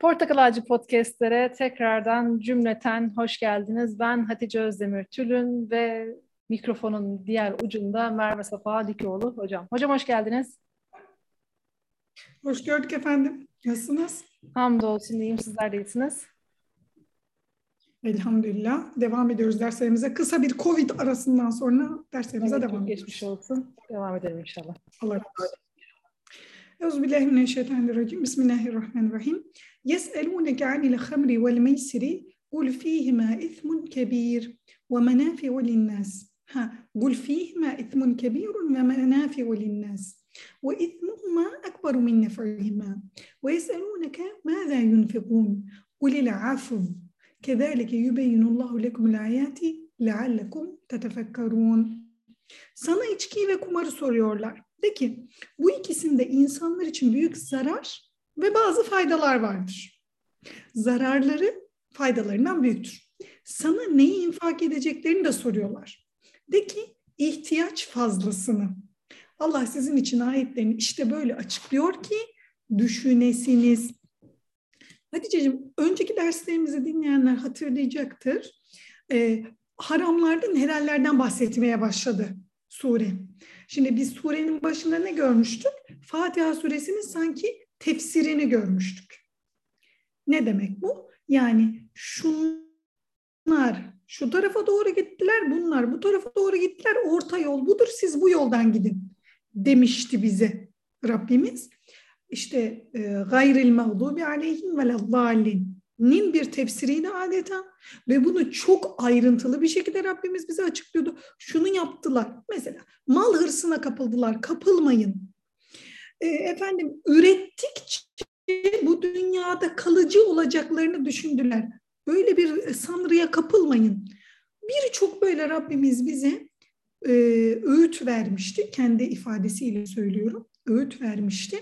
Portakal Ağacı Podcast'lere tekrardan cümleten hoş geldiniz. Ben Hatice Özdemir Tülün ve mikrofonun diğer ucunda Merve Safa Dikoğlu hocam. Hocam hoş geldiniz. Hoş gördük efendim. Nasılsınız? Hamdolsun iyiyim. Sizler de iyisiniz. Elhamdülillah. Devam ediyoruz derslerimize. Kısa bir Covid arasından sonra derslerimize evet, devam ediyoruz. Geçmiş olsun. Devam edelim inşallah. Allah razı olsun. Euzubillahimineşşeytanirracim. Bismillahirrahmanirrahim. يسألونك عن الخمر والميسر قل فيهما إثم كبير ومنافع للناس ها قل فيهما إثم كبير ومنافع للناس وإثمهما أكبر من نفعهما ويسألونك ماذا ينفقون قل العفو كذلك يبين الله لكم الآيات لعلكم تتفكرون Sana içkiyi ve kumarı soruyorlar. De ki bu ikisinde insanlar için büyük zarar ve bazı faydalar vardır. Zararları faydalarından büyüktür. Sana neyi infak edeceklerini de soruyorlar. De ki ihtiyaç fazlasını. Allah sizin için ayetlerini işte böyle açıklıyor ki düşünesiniz. Hatice'cim önceki derslerimizi dinleyenler hatırlayacaktır. Ee, haramlardan, helallerden bahsetmeye başladı sure. Şimdi biz surenin başında ne görmüştük? Fatiha suresinin sanki tefsirini görmüştük. Ne demek bu? Yani şunlar şu tarafa doğru gittiler, bunlar bu tarafa doğru gittiler, orta yol budur, siz bu yoldan gidin demişti bize Rabbimiz. İşte e, gayril mağdubi aleyhim velezzallin bir tefsiriydi adeta ve bunu çok ayrıntılı bir şekilde Rabbimiz bize açıklıyordu. Şunu yaptılar. Mesela mal hırsına kapıldılar. Kapılmayın. E, efendim ürettikçe bu dünyada kalıcı olacaklarını düşündüler. Böyle bir sanrıya kapılmayın. Birçok böyle Rabbimiz bize e, öğüt vermişti. Kendi ifadesiyle söylüyorum. Öğüt vermişti.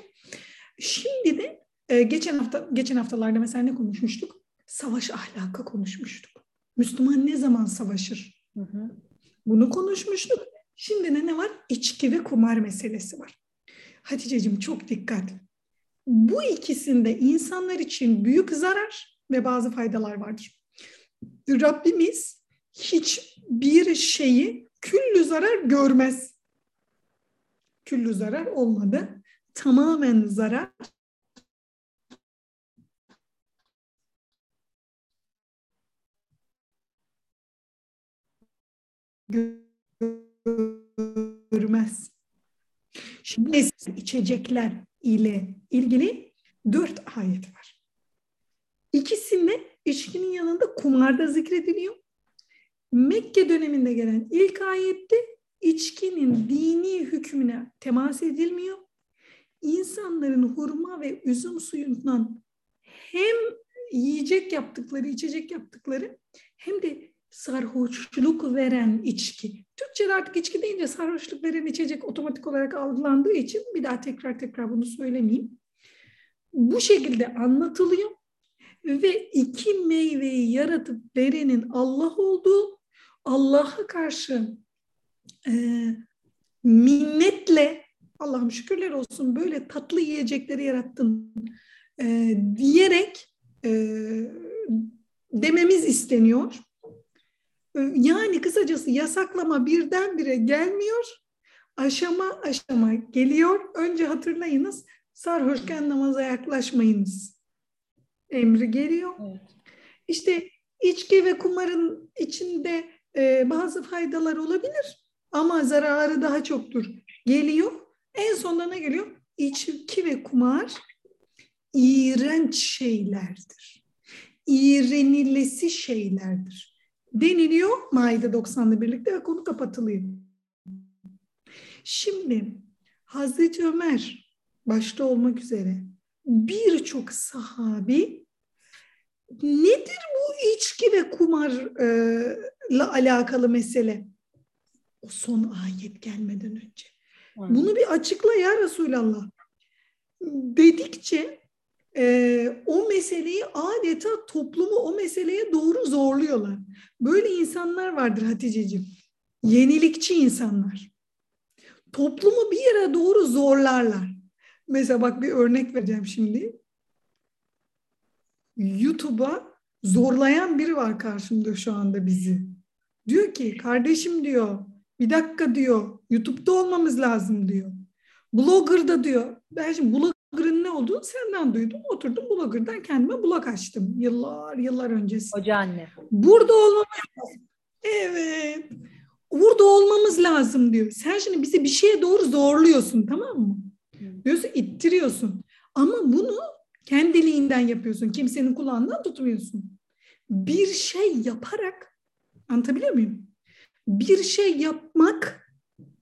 Şimdi de e, geçen hafta geçen haftalarda mesela ne konuşmuştuk? Savaş ahlakı konuşmuştuk. Müslüman ne zaman savaşır? Hı hı. Bunu konuşmuştuk. Şimdi de ne var? İçki ve kumar meselesi var. Hatice'cim çok dikkat. Bu ikisinde insanlar için büyük zarar ve bazı faydalar vardır. Rabbimiz hiçbir şeyi küllü zarar görmez. Küllü zarar olmadı. Tamamen zarar görmez. Şimdi içecekler ile ilgili dört ayet var. İkisinde içkinin yanında kumarda zikrediliyor. Mekke döneminde gelen ilk ayette içkinin dini hükmüne temas edilmiyor. İnsanların hurma ve üzüm suyundan hem yiyecek yaptıkları, içecek yaptıkları hem de sarhoşluk veren içki. Türkçe'de artık içki deyince sarhoşluk veren içecek otomatik olarak algılandığı için bir daha tekrar tekrar bunu söylemeyeyim. Bu şekilde anlatılıyor ve iki meyveyi yaratıp verenin Allah olduğu, Allah'a karşı e, minnetle Allah'ım şükürler olsun böyle tatlı yiyecekleri yarattın e, diyerek e, dememiz isteniyor. Yani kısacası yasaklama birdenbire gelmiyor, aşama aşama geliyor. Önce hatırlayınız, sarhoşken namaza yaklaşmayınız. Emri geliyor. Evet. İşte içki ve kumarın içinde e, bazı faydalar olabilir ama zararı daha çoktur. Geliyor. En sonunda ne geliyor? İçki ve kumar iğrenç şeylerdir. İğrenilesi şeylerdir deniliyor Maide 90'la birlikte ve konu kapatılıyor. Şimdi Hazreti Ömer başta olmak üzere birçok sahabi nedir bu içki ve kumarla alakalı mesele? O son ayet gelmeden önce. Bunu bir açıkla ya Resulallah. Dedikçe e, o meseleyi adeta toplumu o meseleye doğru zorluyorlar. Böyle insanlar vardır Hatice'ciğim. Yenilikçi insanlar. Toplumu bir yere doğru zorlarlar. Mesela bak bir örnek vereceğim şimdi. YouTube'a zorlayan biri var karşımda şu anda bizi. Diyor ki kardeşim diyor bir dakika diyor YouTube'da olmamız lazım diyor. Blogger'da diyor. Ben şimdi blogger'ın olduğunu senden duydum. Oturdum blogger'dan kendime blog açtım. Yıllar yıllar öncesi. Hoca anne. Burada olmamız lazım. Evet. Burada olmamız lazım diyor. Sen şimdi bizi bir şeye doğru zorluyorsun tamam mı? Diyorsun ittiriyorsun. Ama bunu kendiliğinden yapıyorsun. Kimsenin kulağından tutmuyorsun. Bir şey yaparak anlatabiliyor muyum? Bir şey yapmak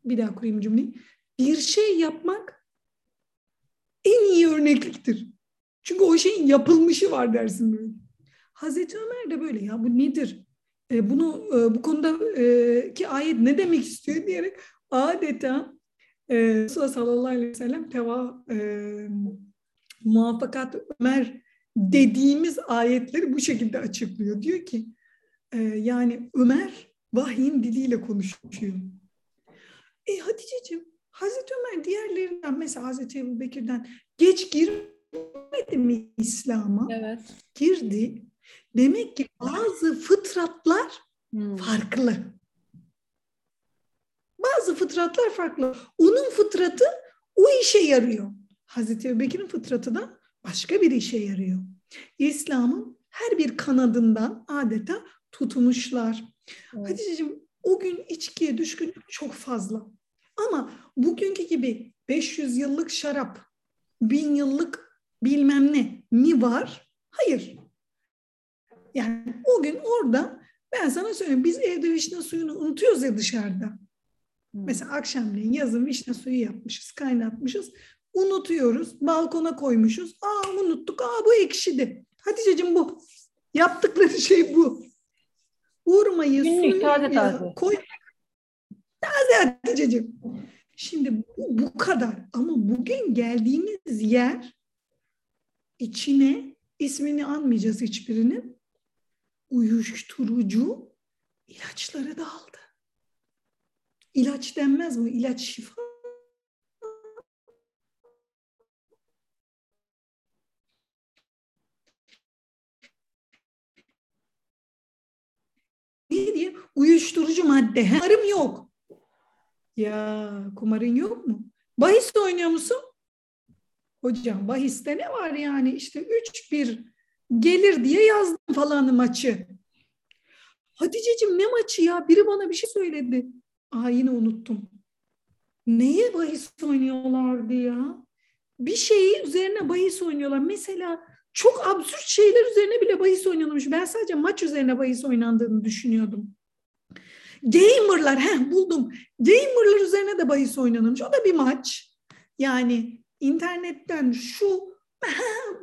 bir daha kurayım cümleyi. Bir şey yapmak örnekliktir. Çünkü o şeyin yapılmışı var dersin böyle. Hazreti Ömer de böyle ya bu nedir? E, bunu e, bu konuda e, ki ayet ne demek istiyor diyerek adeta e, Resulullah sallallahu aleyhi ve sellem teva e, muvaffakat Ömer dediğimiz ayetleri bu şekilde açıklıyor. Diyor ki e, yani Ömer vahyin diliyle konuşuyor. E Hatice'ciğim Hazreti Ömer diğerlerinden mesela Hazreti Ebu Bekir'den geç girmedi mi İslam'a? Evet. Girdi. Demek ki bazı fıtratlar Hmm. farklı. Bazı fıtratlar farklı. Onun fıtratı o işe yarıyor. Hazreti Ebubekir'in fıtratı da başka bir işe yarıyor. İslam'ın her bir kanadından adeta tutmuşlar. Evet. Hatice'cim o gün içkiye düşkünlük çok fazla. Ama bugünkü gibi 500 yıllık şarap, 1000 yıllık bilmem ne mi var? Hayır. Yani o gün orada ben sana söyleyeyim biz evde vişne suyunu unutuyoruz ya dışarıda. Hmm. Mesela akşamleyin yazın vişne suyu yapmışız, kaynatmışız. Unutuyoruz, balkona koymuşuz. Aa unuttuk, aa bu ekşidi. Haticeciğim bu. Yaptıkları şey bu. Vurmayı, Günlük, suyu taze taze. koy. Taze Haticeciğim. Şimdi bu, bu kadar. Ama bugün geldiğimiz yer içine ismini anmayacağız hiçbirinin uyuşturucu ilaçları da aldı. İlaç denmez mi? İlaç şifa. Ne diye? Uyuşturucu madde. He, Kumarım yok. Ya kumarın yok mu? Bahis oynuyor musun? Hocam bahiste ne var yani? İşte 3-1 gelir diye yazdım falan maçı. Haticeciğim ne maçı ya? Biri bana bir şey söyledi. Aa yine unuttum. Neye bahis oynuyorlardı ya? Bir şeyi üzerine bahis oynuyorlar. Mesela çok absürt şeyler üzerine bile bahis oynanmış. Ben sadece maç üzerine bahis oynandığını düşünüyordum. Gamerlar, heh buldum. Gamerlar üzerine de bahis oynanmış. O da bir maç. Yani internetten şu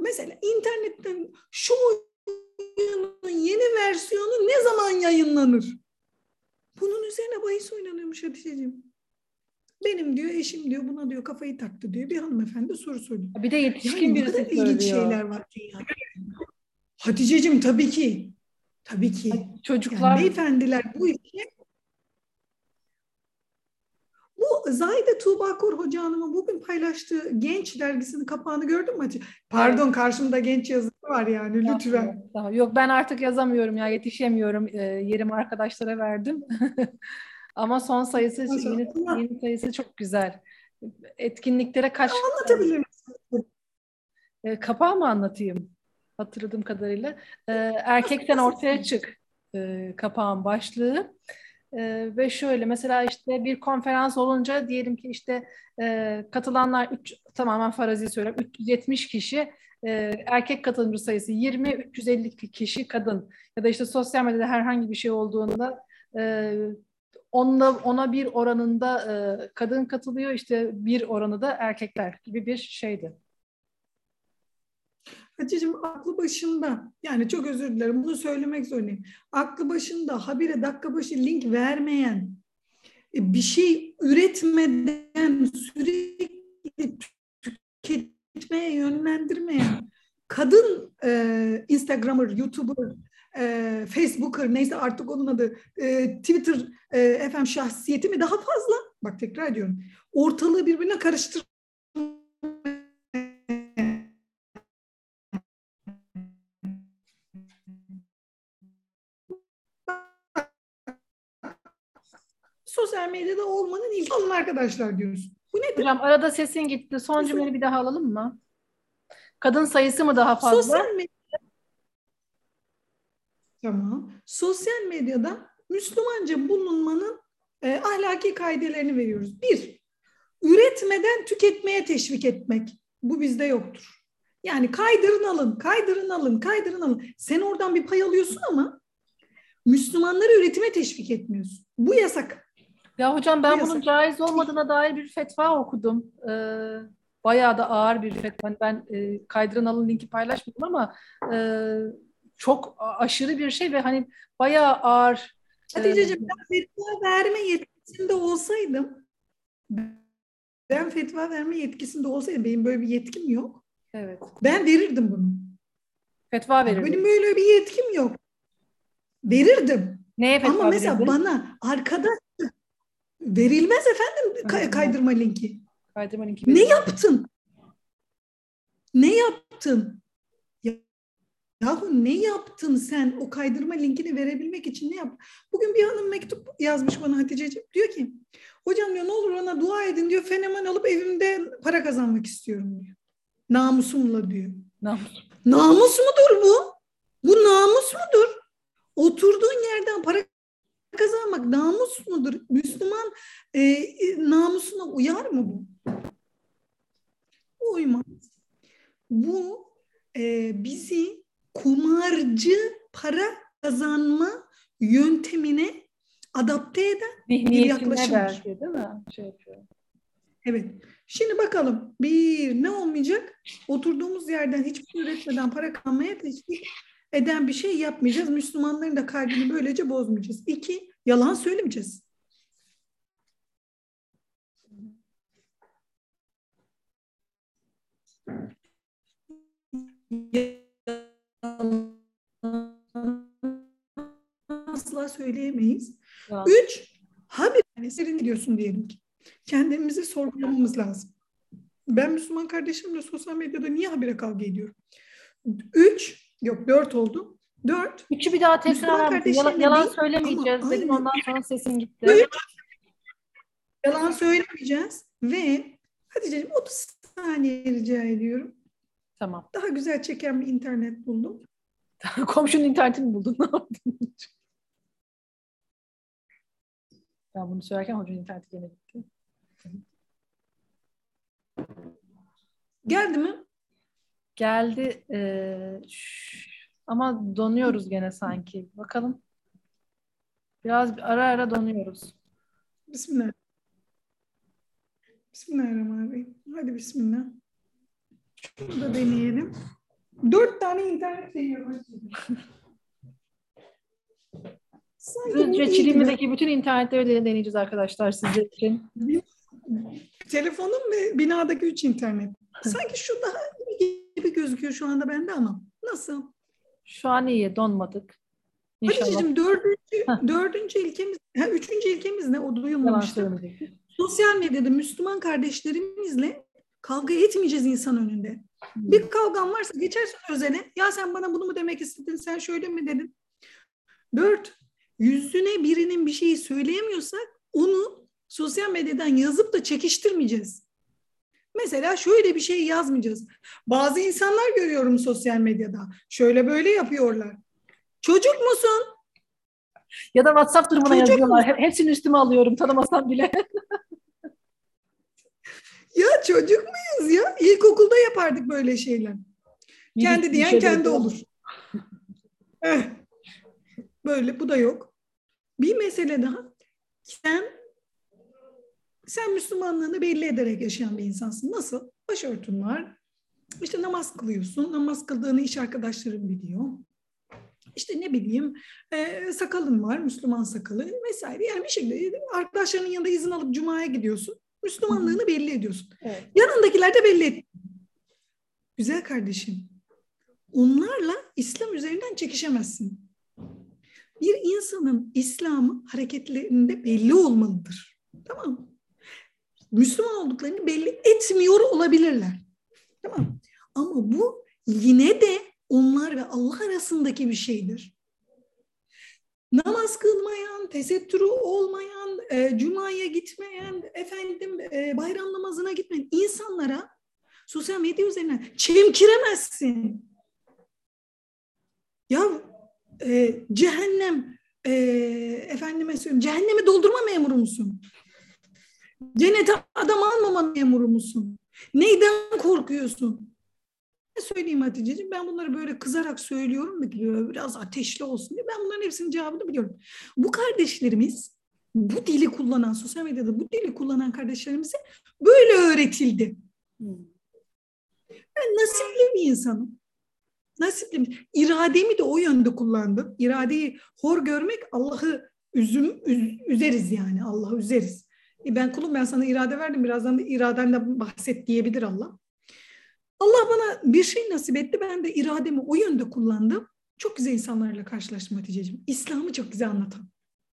mesela internetten şu oyunun yeni versiyonu ne zaman yayınlanır? Bunun üzerine bahis oynanıyormuş Hatice'ciğim. Benim diyor eşim diyor buna diyor kafayı taktı diyor bir hanımefendi soru soruyor. Bir de yetişkin Yani birisi kadar ilginç söylüyor. şeyler var dünyada. Hatice'cim tabii ki. Tabii ki. Çocuklar Yani beyefendiler bu işe bu Zahide Tuğba Kor Hoca Hanım'ın bugün paylaştığı Genç dergisinin kapağını gördün mü? Pardon karşımda genç yazısı var yani lütfen. Daha- Yok ben artık yazamıyorum ya yetişemiyorum. Ee, yerimi arkadaşlara verdim. Ama son sayısı yeni, yeni sayısı çok güzel. Etkinliklere kaç Anlatabilir misin? e, kapağı mı anlatayım? Hatırladığım kadarıyla. Ee, erkekten ortaya çık e, kapağın başlığı. Ee, ve şöyle mesela işte bir konferans olunca diyelim ki işte e, katılanlar üç, tamamen farazi söylüyorum 370 kişi e, erkek katılımcı sayısı 20 350 kişi kadın ya da işte sosyal medyada herhangi bir şey olduğunda e, onla, ona bir oranında e, kadın katılıyor işte bir oranı da erkekler gibi bir şeydi. Hatice'cim aklı başında. Yani çok özür dilerim bunu söylemek zorundayım. Aklı başında habire dakika başı link vermeyen e, bir şey üretmeden sürekli tüketmeye yönlendirmeyen kadın e, Instagramer, YouTuber, e, Facebooker neyse artık onun adı e, Twitter e, efendim şahsiyeti mi? Daha fazla. Bak tekrar ediyorum. Ortalığı birbirine karıştır sosyal medyada olmanın ilk alın arkadaşlar diyorsun. Bu nedir? Hocam arada sesin gitti. Son cümleyi bir daha alalım mı? Kadın sayısı mı daha fazla? Sosyal medya Tamam. Sosyal medyada Müslümanca bulunmanın e, ahlaki kaidelerini veriyoruz. Bir, üretmeden tüketmeye teşvik etmek. Bu bizde yoktur. Yani kaydırın alın, kaydırın alın, kaydırın alın. Sen oradan bir pay alıyorsun ama Müslümanları üretime teşvik etmiyorsun. Bu yasak. Ya hocam ben Bu bunun caiz olmadığına dair bir fetva okudum. Ee, bayağı da ağır bir fetva. Yani Ben e, kaydıran alın linki paylaşmadım ama e, çok aşırı bir şey ve hani bayağı ağır. Hatice'ciğim ben fetva verme yetkisinde olsaydım ben fetva verme yetkisinde olsaydım benim böyle bir yetkim yok. Evet. Ben verirdim bunu. Fetva verirdi. Benim böyle bir yetkim yok. Verirdim. Neye fetva Ama mesela verirdi? bana arkada verilmez efendim kay- kaydırma linki. Kaydırma linki Ne yaptın? Ne yaptın? Ya, yahu ne yaptın sen o kaydırma linkini verebilmek için ne yap? Bugün bir hanım mektup yazmış bana Hatice'ciğim. Diyor ki hocam diyor ne olur ona dua edin diyor. Fenomen alıp evimde para kazanmak istiyorum diyor. Namusumla diyor. Namus. Namus mudur bu? Bu namus mudur? Oturduğun yerden para kazanmak namus mudur? Müslüman e, e, namusuna uyar mı bu? Uymaz. Bu e, bizi kumarcı para kazanma yöntemine adapte eden Zihniyetinde yaklaşımdır. belki değil mi? Şey yapıyor. Evet. Şimdi bakalım bir ne olmayacak? Oturduğumuz yerden hiçbir şey üretmeden para kazanmaya teşvik eden bir şey yapmayacağız. Müslümanların da kalbini böylece bozmayacağız. İki, yalan söylemeyeceğiz. Asla söyleyemeyiz. Yalan. Üç, habire yani serin diyorsun diyelim ki. Kendimizi sorgulamamız lazım. Ben Müslüman kardeşimle sosyal medyada niye habire kavga ediyorum? Üç, yok dört oldu. Dört, Üçü bir daha tekrar? Yalan, yalan değil, söylemeyeceğiz ama dedim. Ondan sonra sesin gitti. Üç, yalan söylemeyeceğiz ve Hatice'ciğim 30 saniye rica ediyorum. Tamam. Daha güzel çeken bir internet buldum. Komşunun internetini buldun. Ne yaptın? Ben bunu söylerken hocanın interneti gene gitti. Geldi mi? Geldi. şş, ama donuyoruz gene sanki. Bakalım. Biraz ara ara donuyoruz. Bismillah. Bismillahirrahmanirrahim. Hadi bismillah. Şunu da deneyelim. Dört tane internet Düzce iyi Çilimli'deki bütün internetleri de deneyeceğiz arkadaşlar sizler için. Telefonum ve binadaki üç internet. Sanki şu daha gibi gözüküyor şu anda bende ama. Nasıl? Şu an iyi, donmadık. Hatice'cim dördüncü, Heh. dördüncü ilkemiz, ha, üçüncü ilkemiz ne? O duyulmamıştı. Sosyal medyada Müslüman kardeşlerimizle kavga etmeyeceğiz insan önünde. Bir kavgan varsa geçersin özene. Ya sen bana bunu mu demek istedin? Sen şöyle mi dedin? Dört, yüzüne birinin bir şeyi söyleyemiyorsak onu sosyal medyadan yazıp da çekiştirmeyeceğiz. Mesela şöyle bir şey yazmayacağız. Bazı insanlar görüyorum sosyal medyada. Şöyle böyle yapıyorlar. Çocuk musun? Ya da WhatsApp durumuna Çocuk yazıyorlar. He- Hepsini üstüme alıyorum tanımasam bile. Ya çocuk muyuz ya? İlkokulda yapardık böyle şeyler. Kendi Bir diyen şey kendi diyor. olur. Eh, Böyle bu da yok. Bir mesele daha. Sen sen Müslümanlığını belli ederek yaşayan bir insansın. Nasıl? Başörtün var. İşte namaz kılıyorsun. Namaz kıldığını iş arkadaşların biliyor. İşte ne bileyim e, sakalın var, Müslüman sakalı vesaire. Yani bir şekilde arkadaşlarının yanında izin alıp cumaya gidiyorsun. Müslümanlığını belli ediyorsun. Evet. Yanındakiler de belli et. Güzel kardeşim. Onlarla İslam üzerinden çekişemezsin. Bir insanın İslam'ı hareketlerinde belli olmalıdır. Tamam mı? Müslüman olduklarını belli etmiyor olabilirler. Tamam Ama bu yine de onlar ve Allah arasındaki bir şeydir. namaz kılmayan, tesettürü olmayan, e, cumaya gitmeyen, efendim e, bayram namazına gitmeyen insanlara sosyal medya üzerinden çemkiremezsin. Ya e, cehennem e, efendime söyleyeyim cehennemi doldurma memuru musun? Cennete adam almama memuru musun? Neyden korkuyorsun? Ne söyleyeyim Hatice'ciğim? Ben bunları böyle kızarak söylüyorum da biraz ateşli olsun diye. Ben bunların hepsinin cevabını biliyorum. Bu kardeşlerimiz bu dili kullanan, sosyal medyada bu dili kullanan kardeşlerimize böyle öğretildi. Ben nasipli bir insanım. Nasipli. İrademi de o yönde kullandım. İradeyi hor görmek Allah'ı üzüm, üz, üzeriz yani. Allah'ı üzeriz. E ben kulum ben sana irade verdim. Birazdan da iradenden bahset diyebilir Allah. Allah bana bir şey nasip etti. Ben de irademi o yönde kullandım. Çok güzel insanlarla karşılaştım Hatice'ciğim. İslam'ı çok güzel anlatan.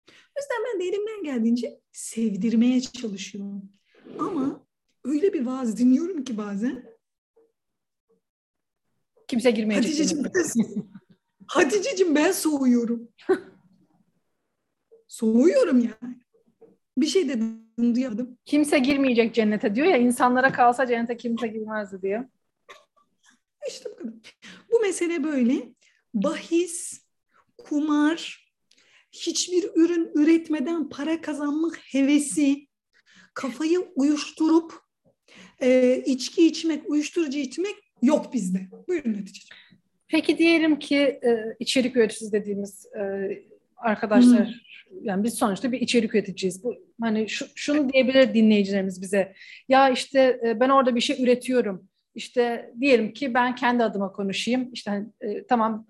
O yüzden ben de elimden geldiğince sevdirmeye çalışıyorum. Ama öyle bir vaaz dinliyorum ki bazen. Kimse girmeyecek. Hatice'ciğim ben, Hatice'ciğim ben soğuyorum. soğuyorum yani. Bir şey duyamadım. Kimse girmeyecek cennete diyor ya insanlara kalsa cennete kimse girmezdi diyor. İşte bu kadar. Bu mesele böyle. Bahis, kumar, hiçbir ürün üretmeden para kazanmak hevesi, kafayı uyuşturup e, içki içmek, uyuşturucu içmek yok bizde. Buyurun Hatice'ciğim. Peki diyelim ki e, içerik üreticisi dediğimiz e, arkadaşlar hmm. yani biz sonuçta bir içerik üreticiyiz. Bu hani şu, şunu diyebilir dinleyicilerimiz bize. Ya işte e, ben orada bir şey üretiyorum. İşte diyelim ki ben kendi adıma konuşayım. İşte hani, e, tamam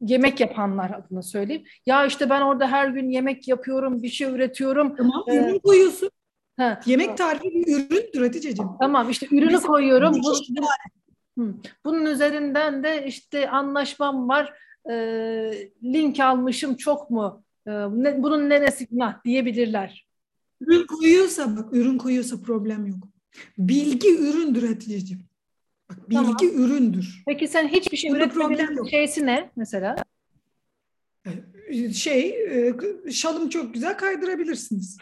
yemek yapanlar adına söyleyeyim. Ya işte ben orada her gün yemek yapıyorum, bir şey üretiyorum. Tamam, ee, ürün koyuyorsun. Ha, yemek tarifi bir üründür Hatice'ciğim. Tamam işte ürünü Mesela koyuyorum. Bu, bu, bunun üzerinden de işte anlaşmam var. E, link almışım çok mu? E, ne, bunun neresi günah diyebilirler. Ürün koyuyorsa bak ürün koyuyorsa problem yok. Bilgi üründür Hatice'ciğim. Bak bilgi tamam. üründür. Peki sen hiçbir şey üretmemenin şeysi ne mesela? Ee, şey, e, şalım çok güzel kaydırabilirsiniz.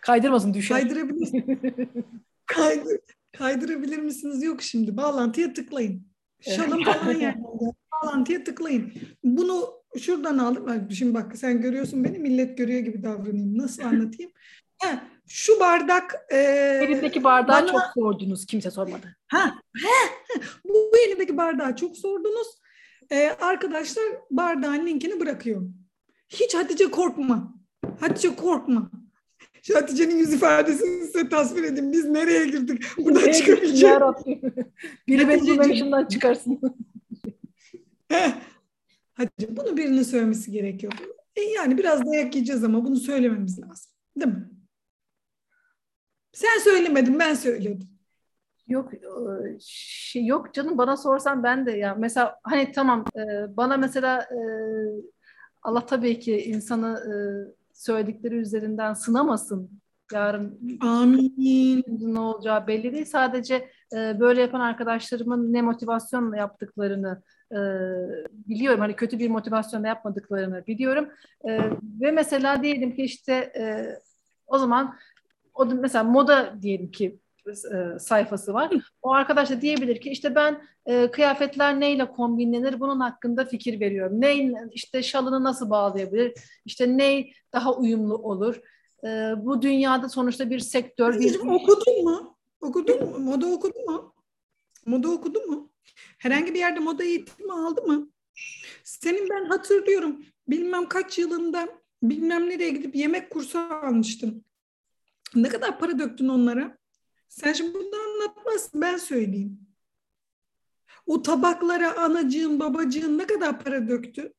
Kaydırmasın düşer. Kaydırabilirsiniz. Kaydır, kaydırabilir misiniz? Yok şimdi. Bağlantıya tıklayın. Şalım falan yani. Bağlantıya tıklayın. Bunu şuradan aldım. Şimdi bak sen görüyorsun beni millet görüyor gibi davranayım. Nasıl anlatayım? Ha, şu bardak... E, elindeki bardağı bana, çok sordunuz. Kimse sormadı. Ha, he, bu elindeki bardağı çok sordunuz. E, arkadaşlar bardağın linkini bırakıyorum. Hiç Hatice korkma. Hatice korkma. Şu Hatice'nin yüz ifadesini size tasvir edin. Biz nereye girdik? Buradan çıkabileceğiz. Biri beni başından çıkarsın. Hatice bunu birinin söylemesi gerekiyor. E yani biraz dayak yiyeceğiz ama bunu söylememiz lazım. Değil mi? Sen söylemedin ben söyledim. Yok e, şey yok canım bana sorsan ben de ya mesela hani tamam e, bana mesela e, Allah tabii ki insanı söyledikleri üzerinden sınamasın. Yarın Amin. ne olacağı belli değil. Sadece böyle yapan arkadaşlarımın ne motivasyonla yaptıklarını biliyorum. Hani kötü bir motivasyonla yapmadıklarını biliyorum. ve mesela diyelim ki işte o zaman o mesela moda diyelim ki e, sayfası var. O arkadaş da diyebilir ki işte ben e, kıyafetler neyle kombinlenir bunun hakkında fikir veriyorum. Ne işte şalını nasıl bağlayabilir? İşte ne daha uyumlu olur? E, bu dünyada sonuçta bir sektör. Bir... Okudun mu? Okudun mu? Moda okudun mu? Moda okudun mu? Herhangi bir yerde moda eğitimi aldı mı? Senin ben hatırlıyorum bilmem kaç yılında bilmem nereye gidip yemek kursu almıştım. Ne kadar para döktün onlara? Sen şimdi bunu anlatmazsın ben söyleyeyim. O tabaklara anacığın babacığın ne kadar para döktü?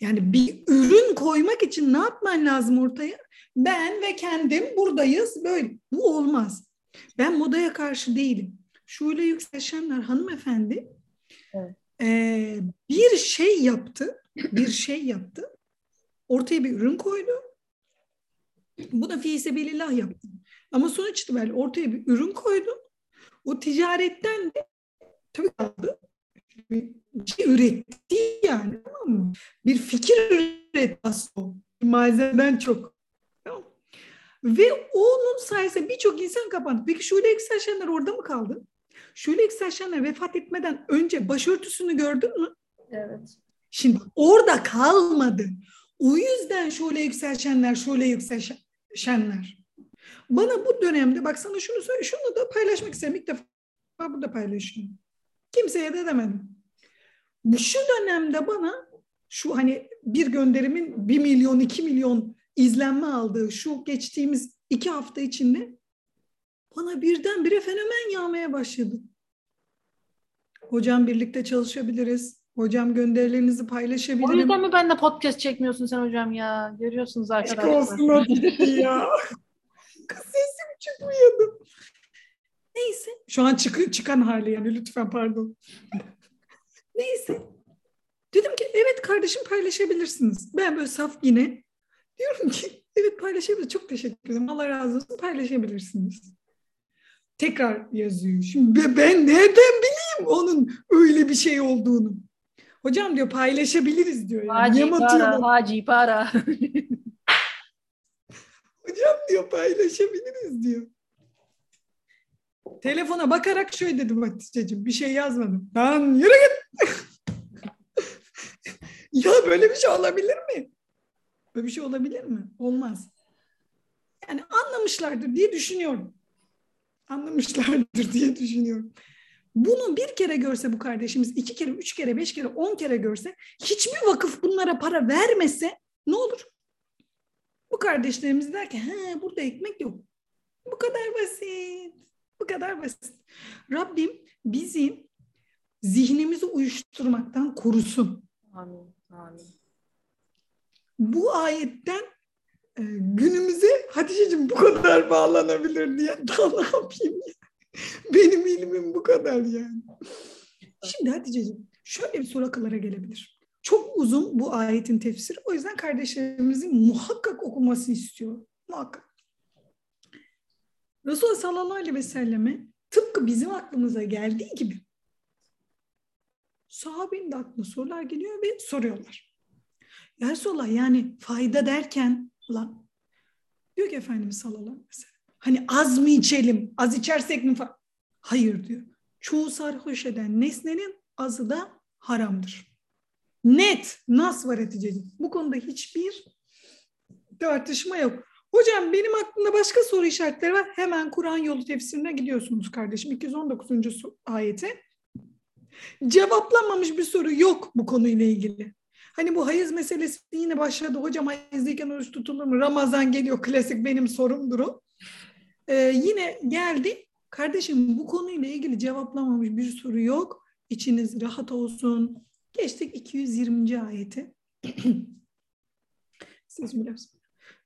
Yani bir ürün koymak için ne yapman lazım ortaya? Ben ve kendim buradayız böyle. Bu olmaz. Ben modaya karşı değilim. Şule Yükselşenler hanımefendi evet. e, bir şey yaptı. Bir şey yaptı. Ortaya bir ürün koydu. Bu da fiisebilillah yaptı. Ama sonuç itibariyle ortaya bir ürün koydu. O ticaretten de tabii kaldı. bir üretti yani tamam mı? Bir fikir üretti aslında malzemeden çok. Tamam. Ve onun sayesinde birçok insan kapandı. Peki Şule Eksel Şener orada mı kaldı? Şule Eksel Şener vefat etmeden önce başörtüsünü gördün mü? Evet. Şimdi orada kalmadı. O yüzden Şule Yüksel Şenler, Şule Yüksel Şenler. Bana bu dönemde bak sana şunu söyle, şunu da paylaşmak istedim. İlk defa burada paylaşıyorum. Kimseye de demedim. Bu şu dönemde bana şu hani bir gönderimin bir milyon, iki milyon izlenme aldığı şu geçtiğimiz iki hafta içinde bana birdenbire fenomen yağmaya başladı. Hocam birlikte çalışabiliriz. Hocam gönderilerinizi paylaşabilirim. O yüzden mi benimle podcast çekmiyorsun sen hocam ya? Görüyorsunuz arkadaşlar. Aşk olsun ya. Kız sesim çıkmıyordu. Neyse. Şu an çık çıkan hali yani lütfen pardon. Neyse. Dedim ki evet kardeşim paylaşabilirsiniz. Ben böyle saf yine diyorum ki evet paylaşabilirsiniz. Çok teşekkür ederim. Allah razı olsun paylaşabilirsiniz. Tekrar yazıyor. Şimdi ben nereden bileyim onun öyle bir şey olduğunu. Hocam diyor paylaşabiliriz diyor. Yani. Haci para, haci para. Hocam diyor paylaşabiliriz diyor. Telefona bakarak şöyle dedim Hatice'ciğim bir şey yazmadım. Lan yürü git. ya böyle bir şey olabilir mi? Böyle bir şey olabilir mi? Olmaz. Yani anlamışlardır diye düşünüyorum. Anlamışlardır diye düşünüyorum. Bunu bir kere görse bu kardeşimiz, iki kere, üç kere, beş kere, on kere görse, hiçbir vakıf bunlara para vermese ne olur? Bu kardeşlerimiz der ki, he burada ekmek yok. Bu kadar basit. Bu kadar basit. Rabbim bizi zihnimizi uyuşturmaktan korusun. Amin. Amin. Bu ayetten e, günümüze Hatice'cim bu kadar bağlanabilir diye daha ne yapayım ya? Benim ilmim bu kadar yani. Şimdi Hatice'ciğim şöyle bir soru akıllara gelebilir. Çok uzun bu ayetin tefsiri. O yüzden kardeşlerimizin muhakkak okuması istiyor. Muhakkak. Resulullah sallallahu aleyhi ve selleme tıpkı bizim aklımıza geldiği gibi sahabenin de aklına sorular geliyor ve soruyorlar. Ya Resulallah yani fayda derken lan diyor ki Efendimiz sallallahu aleyhi ve sellem hani az mı içelim az içersek mi falan. Hayır diyor. Çoğu sarhoş eden nesnenin azı da haramdır. Net, nas var Hatice'ciğim. Bu konuda hiçbir tartışma yok. Hocam benim aklımda başka soru işaretleri var. Hemen Kur'an yolu tefsirine gidiyorsunuz kardeşim. 219. ayete. Cevaplanmamış bir soru yok bu konuyla ilgili. Hani bu hayız meselesi yine başladı. Hocam hayızdayken oruç tutulur mu? Ramazan geliyor klasik benim sorumdur o. Ee, yine geldi. Kardeşim bu konuyla ilgili cevaplamamış bir soru yok. İçiniz rahat olsun. Geçtik 220. ayeti. Bismillah.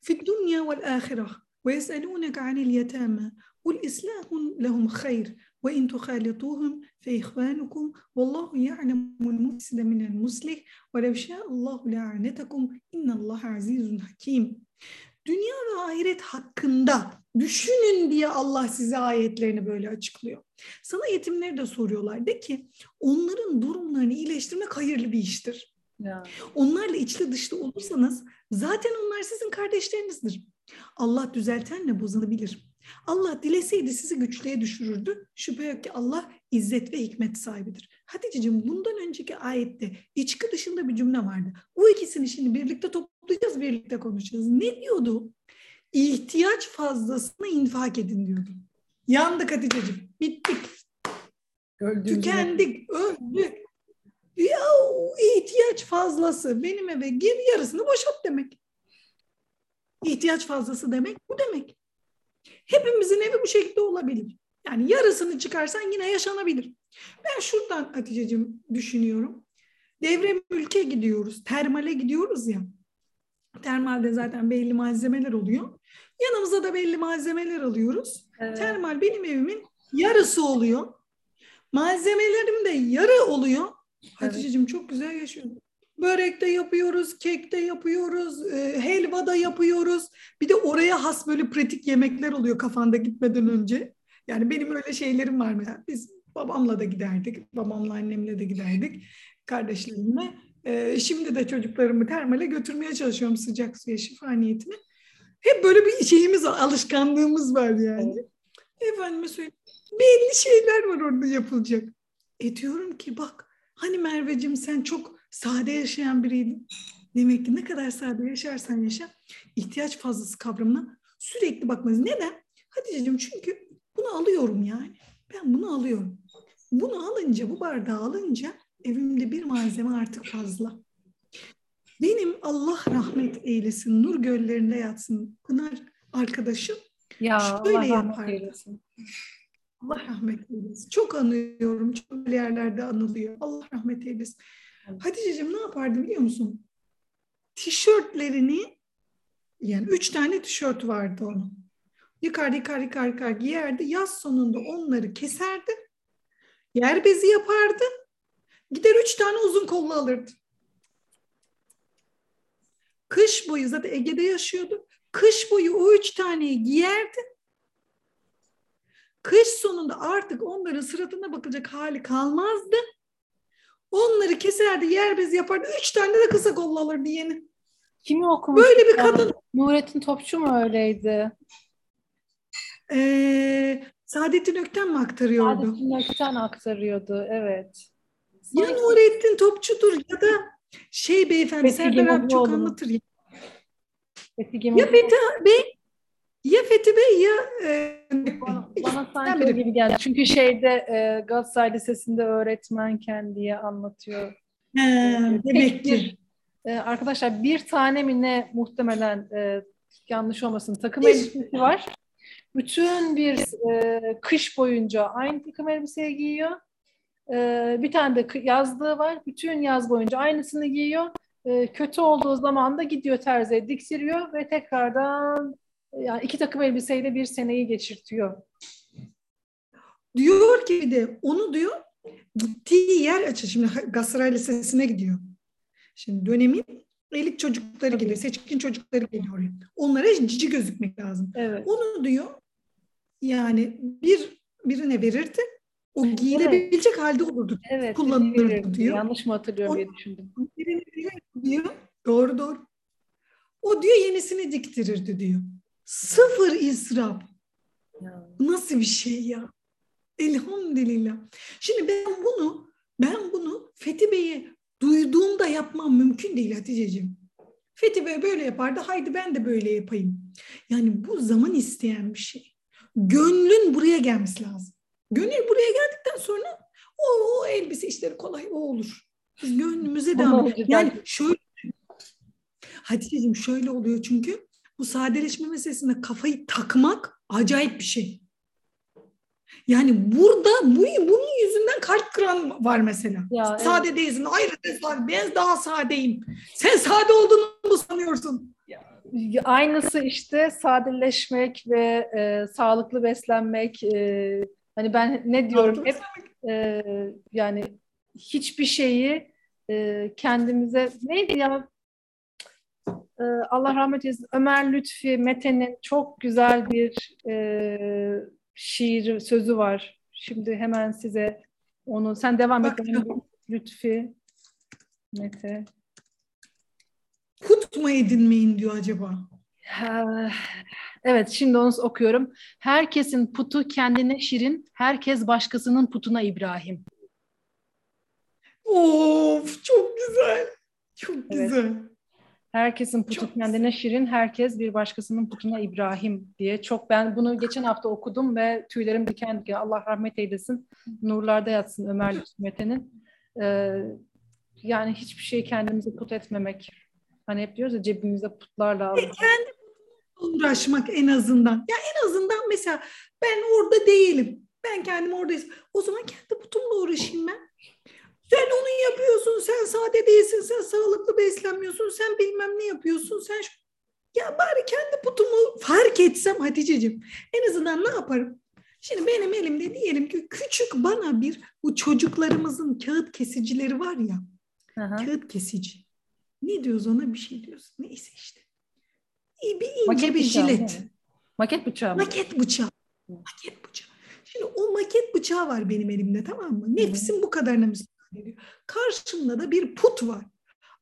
في الدنيا والآخرة ويسألونك عن اليتامى قل إصلاح لهم خير وإن تخالطوهم فإخوانكم والله يعلم المفسد من المصلح ولو شاء الله لأعنتكم إن الله عزيز حكيم Dünya ve ahiret hakkında düşünün diye Allah size ayetlerini böyle açıklıyor. Sana yetimleri de soruyorlar. De ki onların durumlarını iyileştirmek hayırlı bir iştir. Ya. Onlarla içli dışlı olursanız zaten onlar sizin kardeşlerinizdir. Allah düzeltenle bozulabilir. Allah dileseydi sizi güçlüğe düşürürdü. Şüphe yok ki Allah izzet ve hikmet sahibidir. Hatice'cim bundan önceki ayette içki dışında bir cümle vardı. O ikisini şimdi birlikte toplayacağız, birlikte konuşacağız. Ne diyordu? İhtiyaç fazlasını infak edin diyordu. Yandık Hatice'cim. Bittik. Öldüğümüzde. Tükendik, öldük. Ya ihtiyaç fazlası benim eve gir yarısını boşalt demek. İhtiyaç fazlası demek bu demek. Hepimizin evi bu şekilde olabilir. Yani yarısını çıkarsan yine yaşanabilir. Ben şuradan Hatice'cim düşünüyorum. Devre mülke gidiyoruz, termale gidiyoruz ya. Termalde zaten belli malzemeler oluyor. Yanımıza da belli malzemeler alıyoruz. Evet. Termal benim evimin yarısı oluyor. Malzemelerim de yarı oluyor. Hatice'cim evet. çok güzel yaşıyorum. Börek de yapıyoruz, kek de yapıyoruz, e, helva da yapıyoruz. Bir de oraya has böyle pratik yemekler oluyor kafanda gitmeden önce. Yani benim öyle şeylerim var mesela. Biz Babamla da giderdik. Babamla annemle de giderdik. Kardeşlerimle. Ee, şimdi de çocuklarımı termale götürmeye çalışıyorum sıcak suya şifa niyetine. Hep böyle bir şeyimiz alışkanlığımız var yani. Evet. Efendime söyleyeyim. Belli şeyler var orada yapılacak. E diyorum ki bak hani Merveciğim sen çok sade yaşayan biriydin. Demek ki ne kadar sade yaşarsan yaşa ihtiyaç fazlası kavramına sürekli bakmaz. Neden? Hatice'cim çünkü bunu alıyorum yani. Ben bunu alıyorum. Bunu alınca, bu bardağı alınca evimde bir malzeme artık fazla. Benim Allah rahmet eylesin, nur göllerinde yatsın Pınar arkadaşım ya, şöyle Allah yapar. Eylesin. Allah rahmet eylesin. Çok anıyorum. Çok yerlerde anılıyor. Allah rahmet eylesin. Hatice'cim ne yapardı biliyor musun? Tişörtlerini yani üç tane tişört vardı onun. Yıkar yıkar yıkar yıkar giyerdi. Yaz sonunda onları keserdi. Yer bezi yapardı. Gider üç tane uzun kollu alırdı. Kış boyu zaten Ege'de yaşıyordu. Kış boyu o üç taneyi giyerdi. Kış sonunda artık onların suratına bakacak hali kalmazdı. Onları keserdi, yer bezi yapardı. Üç tane de kısa kollu alırdı yeni. Kimi okumuş? Böyle bir kadın. Nurettin Topçu mu öyleydi? Ee, Saadettin Ökten mi aktarıyordu? Saadettin Ökten aktarıyordu, evet. Ya Nurettin Topçu'dur ya da şey beyefendi Serdar abi çok anlatır. Ya, ya Fethi Bey ya Fethi Bey ya e, bana, bana sanki öyle gibi geldi. Çünkü şeyde e, Galatasaray Lisesi'nde öğretmenken diye anlatıyor. He, e, demek ki. E, arkadaşlar bir tane mi ne muhtemelen e, yanlış olmasın takım elbisesi var. Bütün bir e, kış boyunca aynı takım elbiseye giyiyor. E, bir tane de yazlığı var. Bütün yaz boyunca aynısını giyiyor. E, kötü olduğu zaman da gidiyor terziye diktiriyor ve tekrardan yani iki takım elbiseyle bir seneyi geçirtiyor. Diyor ki de onu diyor gittiği yer açı. Şimdi Galatasaray Lisesi'ne gidiyor. Şimdi dönemin elit çocukları geliyor, seçkin çocukları geliyor oraya. Onlara cici gözükmek lazım. Evet. Onu diyor yani bir birine verirdi. O giyilebilecek evet. halde olurdu. Evet, kullanılırdı diyor. Yanlış mı hatırlıyorum o, diye düşündüm. Diyor. Doğru doğru. O diyor yenisini diktirirdi diyor. Sıfır israf. Ya. Nasıl bir şey ya? Elhamdülillah. Şimdi ben bunu ben bunu Fethi Bey'e duyduğumda yapmam mümkün değil Hatice'ciğim. Fethi Bey böyle yapardı. Haydi ben de böyle yapayım. Yani bu zaman isteyen bir şey. Gönlün buraya gelmesi lazım. Gönül buraya geldikten sonra o, o elbise işleri kolay o olur. Biz gönlümüze devam Yani şöyle Hatice'ciğim şöyle oluyor çünkü bu sadeleşme meselesinde kafayı takmak acayip bir şey. Yani burada bu, bunun yüzünden kalp kıran var mesela. Ya, sade evet. değilsin. Hayır sade. Ben daha sadeyim. Sen sade olduğunu mu sanıyorsun? Ya, aynısı işte sadeleşmek ve e, sağlıklı beslenmek. E, hani ben ne diyorum hep e, yani hiçbir şeyi e, kendimize neydi ya e, Allah rahmet eylesin Ömer Lütfi Mete'nin çok güzel bir e, şiir sözü var. Şimdi hemen size onu sen devam et. Lütfi Mete. Put mu edinmeyin diyor acaba? Evet şimdi onu okuyorum. Herkesin putu kendine şirin, herkes başkasının putuna İbrahim. Of çok güzel. Çok evet. güzel. Herkesin putu çok kendine güzel. şirin, herkes bir başkasının putuna İbrahim diye. Çok ben bunu geçen hafta okudum ve tüylerim diken diken. Allah rahmet eylesin. Nurlarda yatsın Ömer Mete'nin. Ee, yani hiçbir şey kendimize put etmemek. Hani hep diyoruz ya cebimize putlarla almak. E, kendi uğraşmak en azından. Ya en azından mesela ben orada değilim. Ben kendim oradayım. O zaman kendi putumla uğraşayım ben. Sen onu yapıyorsun, sen sade değilsin, sen sağlıklı beslenmiyorsun, sen bilmem ne yapıyorsun, sen şu... Ya bari kendi putumu fark etsem Hatice'cim. En azından ne yaparım? Şimdi benim elimde diyelim ki küçük bana bir bu çocuklarımızın kağıt kesicileri var ya. Aha. Kağıt kesici. Ne diyoruz ona bir şey diyoruz. Neyse işte. Bir ince maket bir jilet. Maket bıçağı mı? Maket bıçağı. Maket bıçağı. Şimdi o maket bıçağı var benim elimde tamam mı? Nefsim bu kadarına müsaade ediyor. Karşımda da bir put var.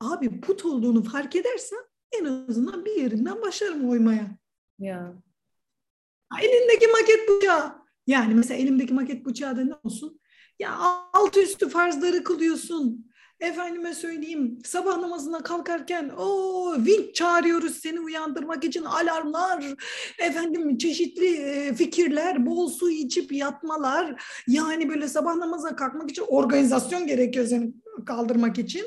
Abi put olduğunu fark edersen en azından bir yerinden başlarım oymaya. Ya. Elindeki maket bıçağı. Yani mesela elimdeki maket bıçağı da ne olsun? Ya altı üstü farzları kılıyorsun. Efendime söyleyeyim sabah namazına kalkarken o vinç çağırıyoruz seni uyandırmak için alarmlar, efendim çeşitli fikirler, bol su içip yatmalar. Yani böyle sabah namazına kalkmak için organizasyon gerekiyor seni kaldırmak için.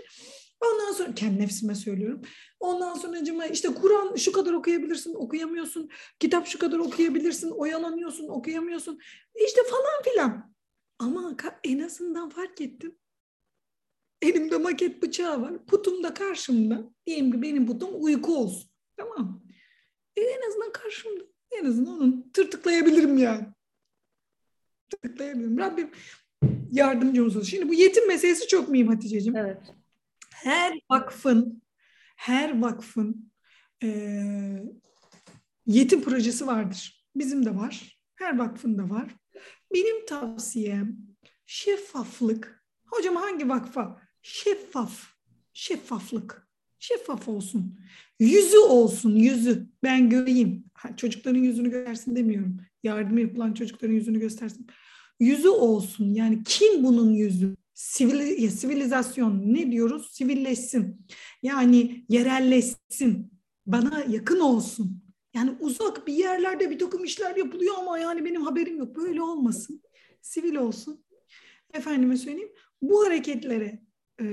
Ondan sonra kendi nefsime söylüyorum. Ondan sonra işte Kur'an şu kadar okuyabilirsin, okuyamıyorsun. Kitap şu kadar okuyabilirsin, oyalanıyorsun, okuyamıyorsun. İşte falan filan. Ama en azından fark ettim. Elimde maket bıçağı var. Putum da karşımda. Diyelim ki benim putum uyku olsun. Tamam e en azından karşımda. En azından onu tırtıklayabilirim yani. Tırtıklayabilirim. Rabbim yardımcımız olsun. Şimdi bu yetim meselesi çok mühim Hatice'ciğim. Evet. Her vakfın her vakfın e, yetim projesi vardır. Bizim de var. Her vakfın da var. Benim tavsiyem şeffaflık. Hocam hangi vakfa? Şeffaf. Şeffaflık. Şeffaf olsun. Yüzü olsun, yüzü. Ben göreyim. Çocukların yüzünü göstersin demiyorum. Yardım yapılan çocukların yüzünü göstersin. Yüzü olsun. Yani kim bunun yüzü? Sivil, ya, sivilizasyon ne diyoruz? Sivilleşsin. Yani yerelleşsin. Bana yakın olsun. Yani uzak bir yerlerde bir takım işler yapılıyor ama yani benim haberim yok. Böyle olmasın. Sivil olsun. Efendime söyleyeyim. Bu hareketlere e,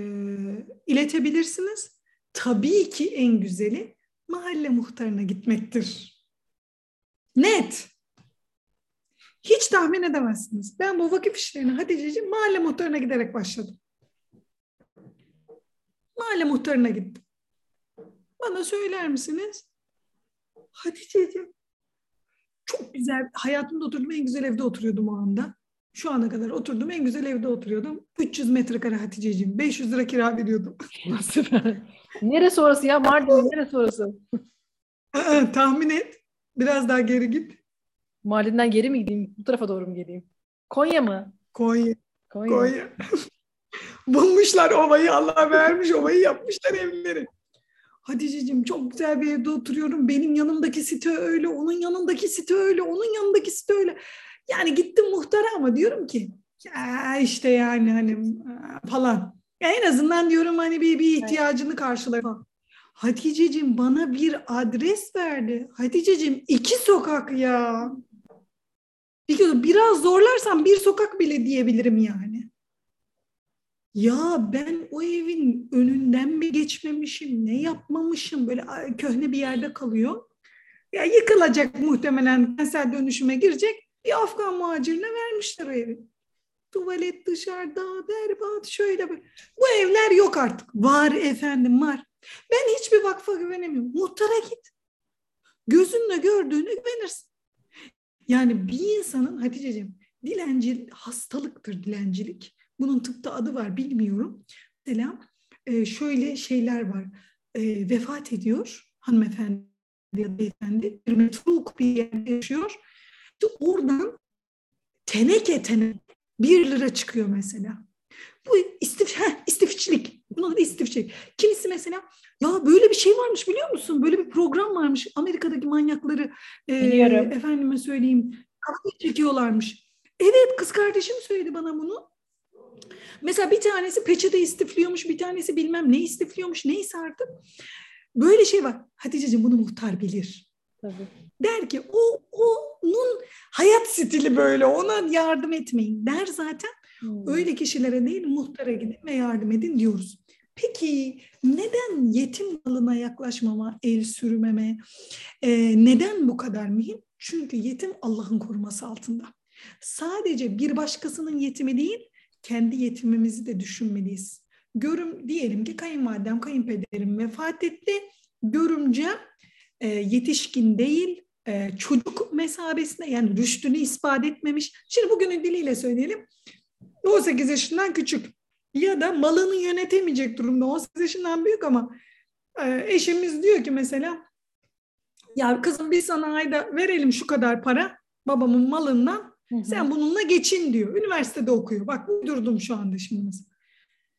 iletebilirsiniz. Tabii ki en güzeli mahalle muhtarına gitmektir. Net. Hiç tahmin edemezsiniz. Ben bu vakıf işlerini Hatice'ciğim mahalle muhtarına giderek başladım. Mahalle muhtarına gittim. Bana söyler misiniz? Hatice'ciğim çok güzel, hayatımda oturduğum en güzel evde oturuyordum o anda. Şu ana kadar oturdum en güzel evde oturuyordum. 300 metrekare Hatice'ciğim. 500 lira kira veriyordum. Neresi orası ya? Mardin neresi orası? Tahmin et. Biraz daha geri git. Mardin'den geri mi gideyim? Bu tarafa doğru mu geleyim? Konya mı? Konya. Konya. Konya. Bulmuşlar ovayı. Allah vermiş ovayı yapmışlar evleri. Hadiceciğim çok güzel bir evde oturuyorum. Benim yanımdaki site öyle, onun yanındaki site öyle, onun yanındaki site öyle. Yani gittim muhtara ama diyorum ki ya işte yani hani falan. Ya en azından diyorum hani bir, bir ihtiyacını karşılar falan. Haticeciğim bana bir adres verdi. Haticeciğim iki sokak ya. Biraz zorlarsam bir sokak bile diyebilirim yani. Ya ben o evin önünden mi geçmemişim, ne yapmamışım böyle köhne bir yerde kalıyor. Ya yıkılacak muhtemelen kentsel dönüşüme girecek. Bir Afgan muhacirine vermişler o evi. Tuvalet dışarıda, berbat şöyle böyle. Bu evler yok artık. Var efendim var. Ben hiçbir vakfa güvenemiyorum. Muhtara git. Gözünle gördüğünü güvenirsin. Yani bir insanın Hatice'ciğim dilenci hastalıktır dilencilik. Bunun tıpta adı var bilmiyorum. Mesela e, şöyle şeyler var. E, vefat ediyor hanımefendi ya da beyefendi. Bir metruk bir yerde yaşıyor. İşte oradan teneke teneke bir lira çıkıyor mesela. Bu istif, heh, istifçilik. Bunun adı istifçilik. Kimisi mesela ya böyle bir şey varmış biliyor musun? Böyle bir program varmış. Amerika'daki manyakları e, efendime söyleyeyim kafayı çekiyorlarmış. Evet kız kardeşim söyledi bana bunu. Mesela bir tanesi peçete istifliyormuş, bir tanesi bilmem ne istifliyormuş, neyse artık. Böyle şey var. Hatice'ciğim bunu muhtar bilir. Tabii. Der ki o onun hayat stili böyle ona yardım etmeyin der zaten. Hmm. Öyle kişilere değil muhtara gidin ve yardım edin diyoruz. Peki neden yetim malına yaklaşmama, el sürmeme, e, neden bu kadar mühim? Çünkü yetim Allah'ın koruması altında. Sadece bir başkasının yetimi değil, kendi yetimimizi de düşünmeliyiz. Görüm diyelim ki kayınvalidem, kayınpederim vefat etti. Görümcem e, yetişkin değil, e, çocuk mesabesinde yani rüştünü ispat etmemiş. Şimdi bugünün diliyle söyleyelim. 18 yaşından küçük ya da malını yönetemeyecek durumda 18 yaşından büyük ama e, eşimiz diyor ki mesela ya kızım biz sana ayda verelim şu kadar para babamın malından Hı hı. Sen bununla geçin diyor. Üniversitede okuyor. Bak uydurdum şu anda şimdi mesela.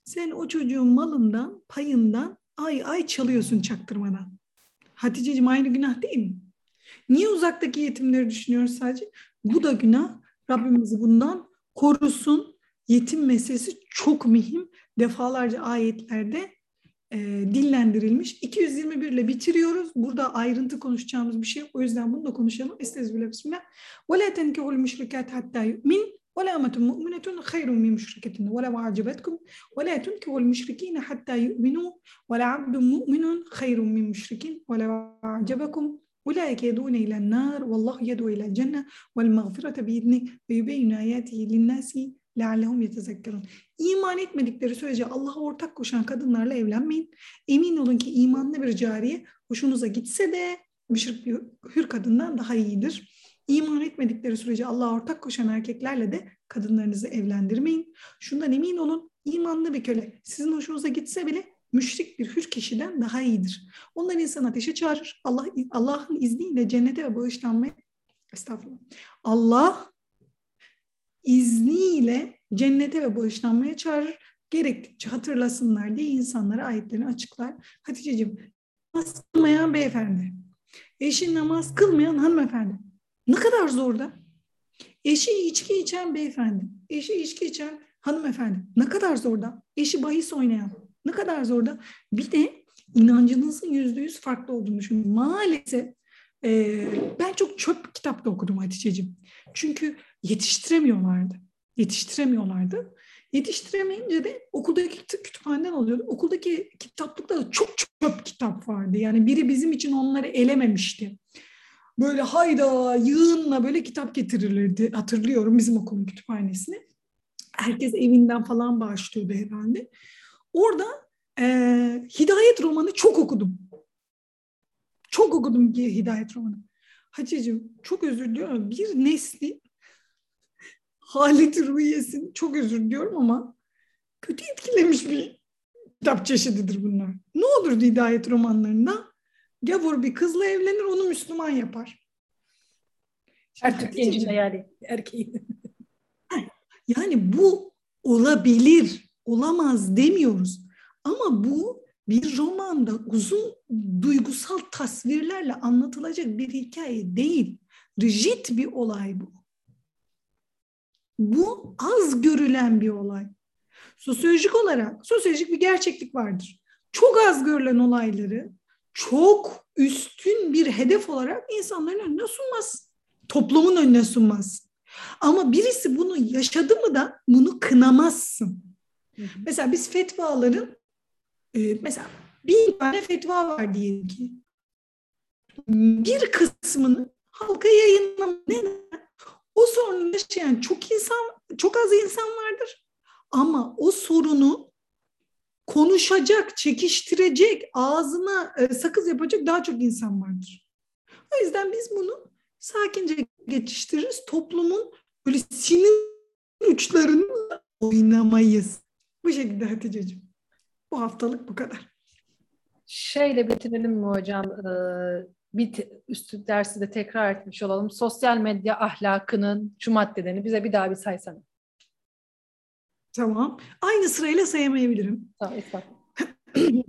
Sen o çocuğun malından, payından ay ay çalıyorsun çaktırmadan. Hatice'cim aynı günah değil mi? Niye uzaktaki yetimleri düşünüyoruz sadece? Bu da günah. Rabbimizi bundan korusun. Yetim meselesi çok mühim. Defalarca ayetlerde e, dillendirilmiş. 221 ile bitiriyoruz. Burada ayrıntı konuşacağımız bir şey. O yüzden bunu da konuşalım. Estağfirullah bismillah. Ve la tenkihul müşrikat hatta yu'min ve la ametun mu'minetun hayrun min müşriketin ve la va'cibetkum ve la tenkihul müşrikine hatta yu'minu ve la abdun mu'minun hayrun min müşrikin ve la va'cibekum أولئك يدعون إلى النار والله يدعو إلى الجنة والمغفرة بإذنه ويبين آياته للناس لعلهم يتذكرون İman etmedikleri sürece Allah'a ortak koşan kadınlarla evlenmeyin. Emin olun ki imanlı bir cariye hoşunuza gitse de müşrik bir hür kadından daha iyidir. İman etmedikleri sürece Allah'a ortak koşan erkeklerle de kadınlarınızı evlendirmeyin. Şundan emin olun imanlı bir köle sizin hoşunuza gitse bile müşrik bir hür kişiden daha iyidir. Onlar insanı ateşe çağırır. Allah Allah'ın izniyle cennete ve bağışlanmaya estağfurullah. Allah izniyle cennete ve bağışlanmaya çağırır. Gerektikçe hatırlasınlar diye insanlara ayetlerini açıklar. Hatice'ciğim namaz kılmayan beyefendi, eşi namaz kılmayan hanımefendi. Ne kadar zor da. Eşi içki içen beyefendi, eşi içki içen hanımefendi. Ne kadar zor da. Eşi bahis oynayan. Ne kadar zor da. Bir de inancınızın yüzde yüz farklı olduğunu düşünün. Maalesef e, ben çok çöp kitap da okudum Hatice'ciğim. Çünkü yetiştiremiyorlardı. Yetiştiremiyorlardı. Yetiştiremeyince de okuldaki kütüphaneden alıyordu. Okuldaki kitaplıkta da çok çöp kitap vardı. Yani biri bizim için onları elememişti. Böyle hayda yığınla böyle kitap getirilirdi. Hatırlıyorum bizim okulun kütüphanesini. Herkes evinden falan bağışlıyordu herhalde. Orada e, Hidayet romanı çok okudum. Çok okudum ki Hidayet romanı. Hacıcığım çok özür diliyorum. Bir nesli haleti rüyesini çok özür diliyorum ama kötü etkilemiş bir kitap çeşididir bunlar. Ne olurdu hidayet romanlarında? Gavur bir kızla evlenir onu Müslüman yapar. Her Türk gencinde yani erkeği. Yani bu olabilir, olamaz demiyoruz. Ama bu bir romanda uzun duygusal tasvirlerle anlatılacak bir hikaye değil. Rigid bir olay bu. Bu az görülen bir olay. Sosyolojik olarak sosyolojik bir gerçeklik vardır. Çok az görülen olayları çok üstün bir hedef olarak insanların önüne sunmaz. Toplumun önüne sunmaz. Ama birisi bunu yaşadı mı da bunu kınamazsın. Hı hı. Mesela biz fetvaların e, mesela bir tane fetva var diyelim ki. Bir kısmını halka yayınlama. Neden? O sorunu yaşayan çok insan, çok az insan vardır. Ama o sorunu konuşacak, çekiştirecek, ağzına e, sakız yapacak daha çok insan vardır. O yüzden biz bunu sakince geçiştiririz. Toplumun böyle sinir uçlarını oynamayız. Bu şekilde Hatice'ciğim. Bu haftalık bu kadar. Şeyle bitirelim mi hocam? Ee, bir te- üstü dersi de tekrar etmiş olalım. Sosyal medya ahlakının şu maddelerini bize bir daha bir saysana. Tamam. Aynı sırayla sayamayabilirim. Tamam.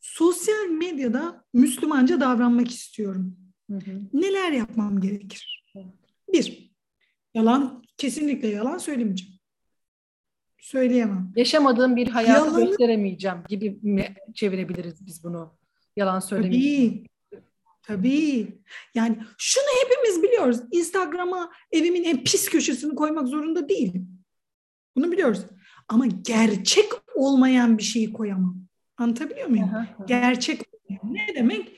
Sosyal medyada Müslümanca davranmak istiyorum. Hı hı. Neler yapmam gerekir? Bir, yalan, kesinlikle yalan söylemeyeceğim. Söyleyemem. Yaşamadığım bir hayatı Yalanı- gösteremeyeceğim gibi mi çevirebiliriz biz bunu? Yalan söylemeyeceğim. Tabii. Tabii. Yani şunu hepimiz biliyoruz. Instagram'a evimin en pis köşesini koymak zorunda değilim. Bunu biliyoruz. Ama gerçek olmayan bir şeyi koyamam. Anlatabiliyor muyum? Aha, aha. Gerçek. Ne demek?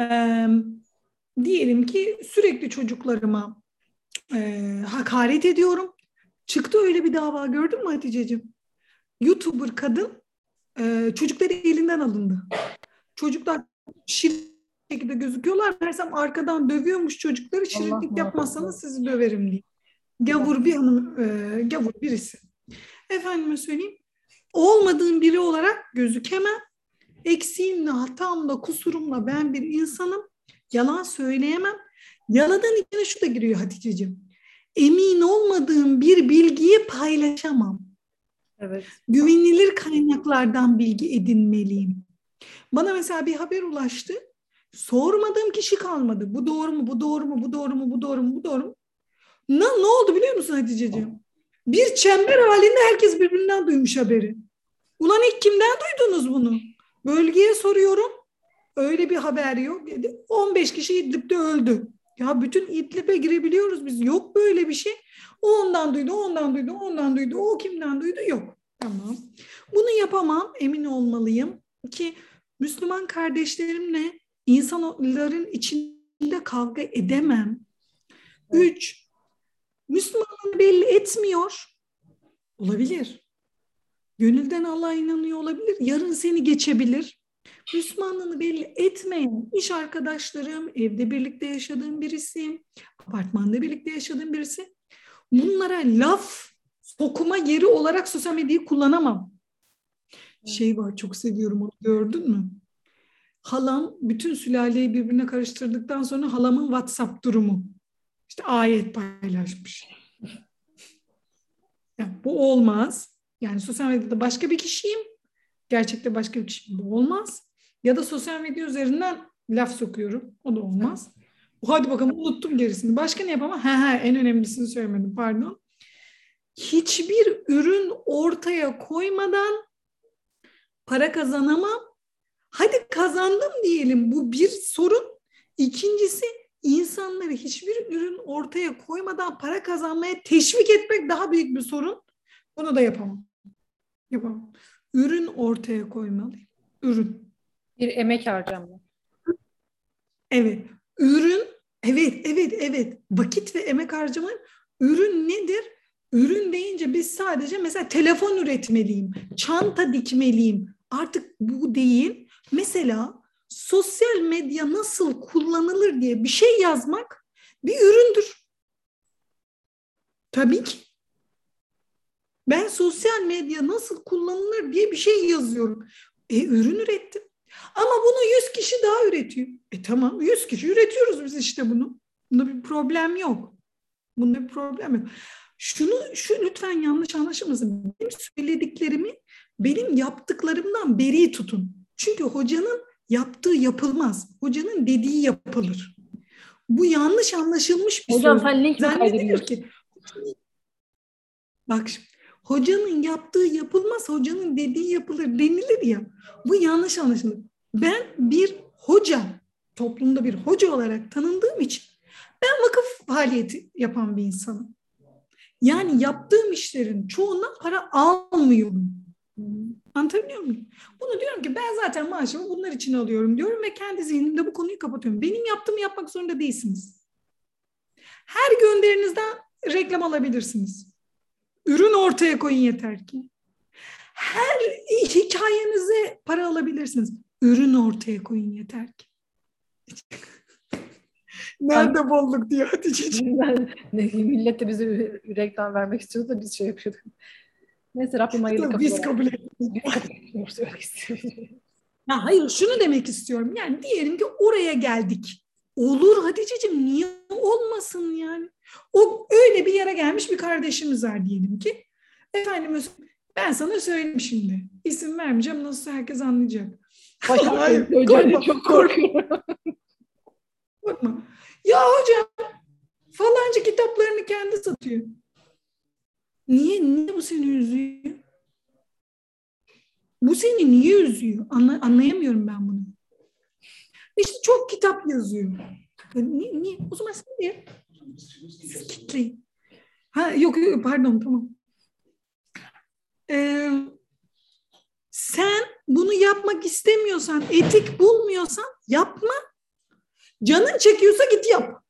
Ee, diyelim ki sürekli çocuklarıma e, hakaret ediyorum. Çıktı öyle bir dava gördün mü Hatice'ciğim? YouTuber kadın e, çocukları elinden alındı. Çocuklar şirin şekilde gözüküyorlar. Meğersem arkadan dövüyormuş çocukları. Şirinlik yapmazsanız sizi döverim diye. Gavur bir hanım, e, gavur birisi. Efendime söyleyeyim. Olmadığım biri olarak gözükemem. Eksiğimle, hatamla, kusurumla ben bir insanım. Yalan söyleyemem. Yalanın içine şu da giriyor Hatice'ciğim. Emin olmadığım bir bilgiyi paylaşamam. Evet. Güvenilir kaynaklardan bilgi edinmeliyim. Bana mesela bir haber ulaştı. Sormadığım kişi kalmadı. Bu doğru mu? Bu doğru mu? Bu doğru mu? Bu doğru mu? Bu doğru mu? Ne, ne oldu biliyor musun Hatice'ciğim? Bir çember halinde herkes birbirinden duymuş haberi. Ulan ilk kimden duydunuz bunu? Bölgeye soruyorum. Öyle bir haber yok. 15 kişi İdlib'de öldü. Ya bütün İdlib'e girebiliyoruz biz. Yok böyle bir şey. O ondan duydu, ondan duydu, ondan duydu. O kimden duydu? Yok. Tamam. Bunu yapamam. Emin olmalıyım ki Müslüman kardeşlerimle insanların içinde kavga edemem. Üç, Müslümanlığı belli etmiyor. Olabilir. Gönülden Allah'a inanıyor olabilir. Yarın seni geçebilir. Müslümanlığını belli etmeyen iş arkadaşlarım, evde birlikte yaşadığım birisi, apartmanda birlikte yaşadığım birisi. Bunlara laf sokuma yeri olarak sosyal medyayı kullanamam. Şey var çok seviyorum onu gördün mü? Halam bütün sülaleyi birbirine karıştırdıktan sonra halamın WhatsApp durumu. İşte ayet paylaşmış. Yani bu olmaz. Yani sosyal medyada başka bir kişiyim. Gerçekte başka bir kişiyim. Bu olmaz. Ya da sosyal medya üzerinden laf sokuyorum. O da olmaz. Hadi bakalım unuttum gerisini. Başka ne yapamam? Ha ha en önemlisini söylemedim pardon. Hiçbir ürün ortaya koymadan para kazanamam. Hadi kazandım diyelim bu bir sorun. İkincisi insanları hiçbir ürün ortaya koymadan para kazanmaya teşvik etmek daha büyük bir sorun. Bunu da yapamam. Yapamam. Ürün ortaya koymalıyım. Ürün. Bir emek harcama. Evet. Ürün, evet, evet, evet. Vakit ve emek harcama. Ürün nedir? Ürün deyince biz sadece mesela telefon üretmeliyim, çanta dikmeliyim. Artık bu değil. Mesela sosyal medya nasıl kullanılır diye bir şey yazmak bir üründür. Tabii ki. Ben sosyal medya nasıl kullanılır diye bir şey yazıyorum. E ürün ürettim. Ama bunu 100 kişi daha üretiyor. E tamam 100 kişi üretiyoruz biz işte bunu. Bunda bir problem yok. Bunda bir problem yok. Şunu şu lütfen yanlış anlaşılmasın. Benim söylediklerimi benim yaptıklarımdan beri tutun. Çünkü hocanın yaptığı yapılmaz. Hocanın dediği yapılır. Bu yanlış anlaşılmış bir Hocam söz. sen link mi ki bak şimdi, hocanın yaptığı yapılmaz, hocanın dediği yapılır denilir ya. Bu yanlış anlaşılır. Ben bir hoca, toplumda bir hoca olarak tanındığım için ben vakıf faaliyeti yapan bir insanım. Yani yaptığım işlerin çoğundan para almıyorum. Anlatabiliyor muyum? Bunu diyorum ki ben zaten maaşımı bunlar için alıyorum diyorum ve kendi zihnimde bu konuyu kapatıyorum. Benim yaptığımı yapmak zorunda değilsiniz. Her gönderinizden reklam alabilirsiniz. Ürün ortaya koyun yeter ki. Her hikayenize para alabilirsiniz. Ürün ortaya koyun yeter ki. Nerede bolluk diyor Hatice'ciğim. Ne, millet de bize reklam vermek istiyordu da biz şey yapıyorduk. Neyse Rabbim hayırlı kabul. Biz kabul etmiyoruz. Ya hayır şunu demek istiyorum. Yani diyelim ki oraya geldik. Olur Hatice'ciğim niye olmasın yani? O öyle bir yere gelmiş bir kardeşimiz var diyelim ki. Efendim ben sana söyleyeyim şimdi. İsim vermeyeceğim nasıl herkes anlayacak. Hayır, korkma, çok korkuyorum. Bakma. Ya hocam falanca kitaplarını kendi satıyor. Niye? Niye bu seni üzüyor? Bu seni niye üzüyor? Anla, anlayamıyorum ben bunu. İşte çok kitap yazıyor. Ya Niye? niye? O zaman sen niye? Siz kitleyin. Ha, yok, yok pardon tamam. Ee, sen bunu yapmak istemiyorsan, etik bulmuyorsan yapma. Canın çekiyorsa git yap.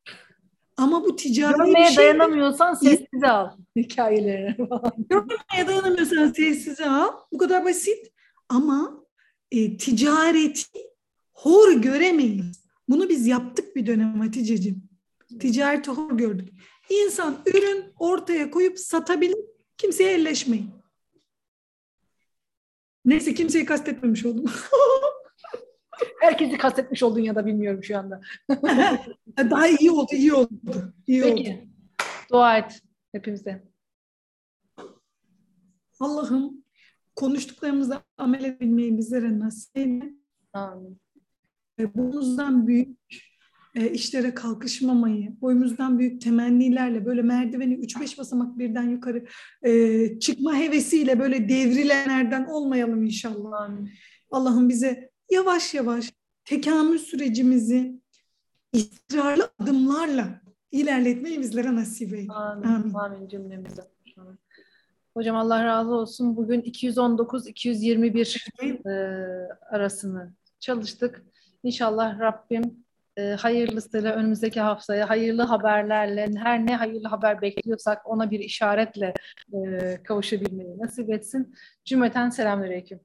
Ama bu ticari bir Görmeye şey. dayanamıyorsan sessize al hikayelerini falan. Görmeye dayanamıyorsan sessize al. Bu kadar basit. Ama e, ticareti hor göremeyiz. Bunu biz yaptık bir dönem Hatice'ciğim. Ticareti hor gördük. İnsan ürün ortaya koyup satabilir. Kimseye elleşmeyin. Neyse kimseyi kastetmemiş oldum. Herkesi kastetmiş oldun ya da bilmiyorum şu anda. Daha iyi oldu, iyi oldu. İyi oldu. Peki. Dua et hepimize. Allah'ım konuştuklarımıza amel edebilmeyi bizlere nasip eyle. Amin. Boyumuzdan büyük e, işlere kalkışmamayı, boyumuzdan büyük temennilerle böyle merdiveni 3-5 basamak birden yukarı e, çıkma hevesiyle böyle devrilenlerden olmayalım inşallah. Allah'ım bize yavaş yavaş tekamül sürecimizi istikrarlı adımlarla ilerletmeyi bizlere nasip eyle. Amin. Amin. Amin cümlemize. Hocam Allah razı olsun. Bugün 219-221 e, arasını çalıştık. İnşallah Rabbim e, hayırlısıyla önümüzdeki haftaya hayırlı haberlerle her ne hayırlı haber bekliyorsak ona bir işaretle e, kavuşabilmeyi nasip etsin. Cümleten selamünaleyküm.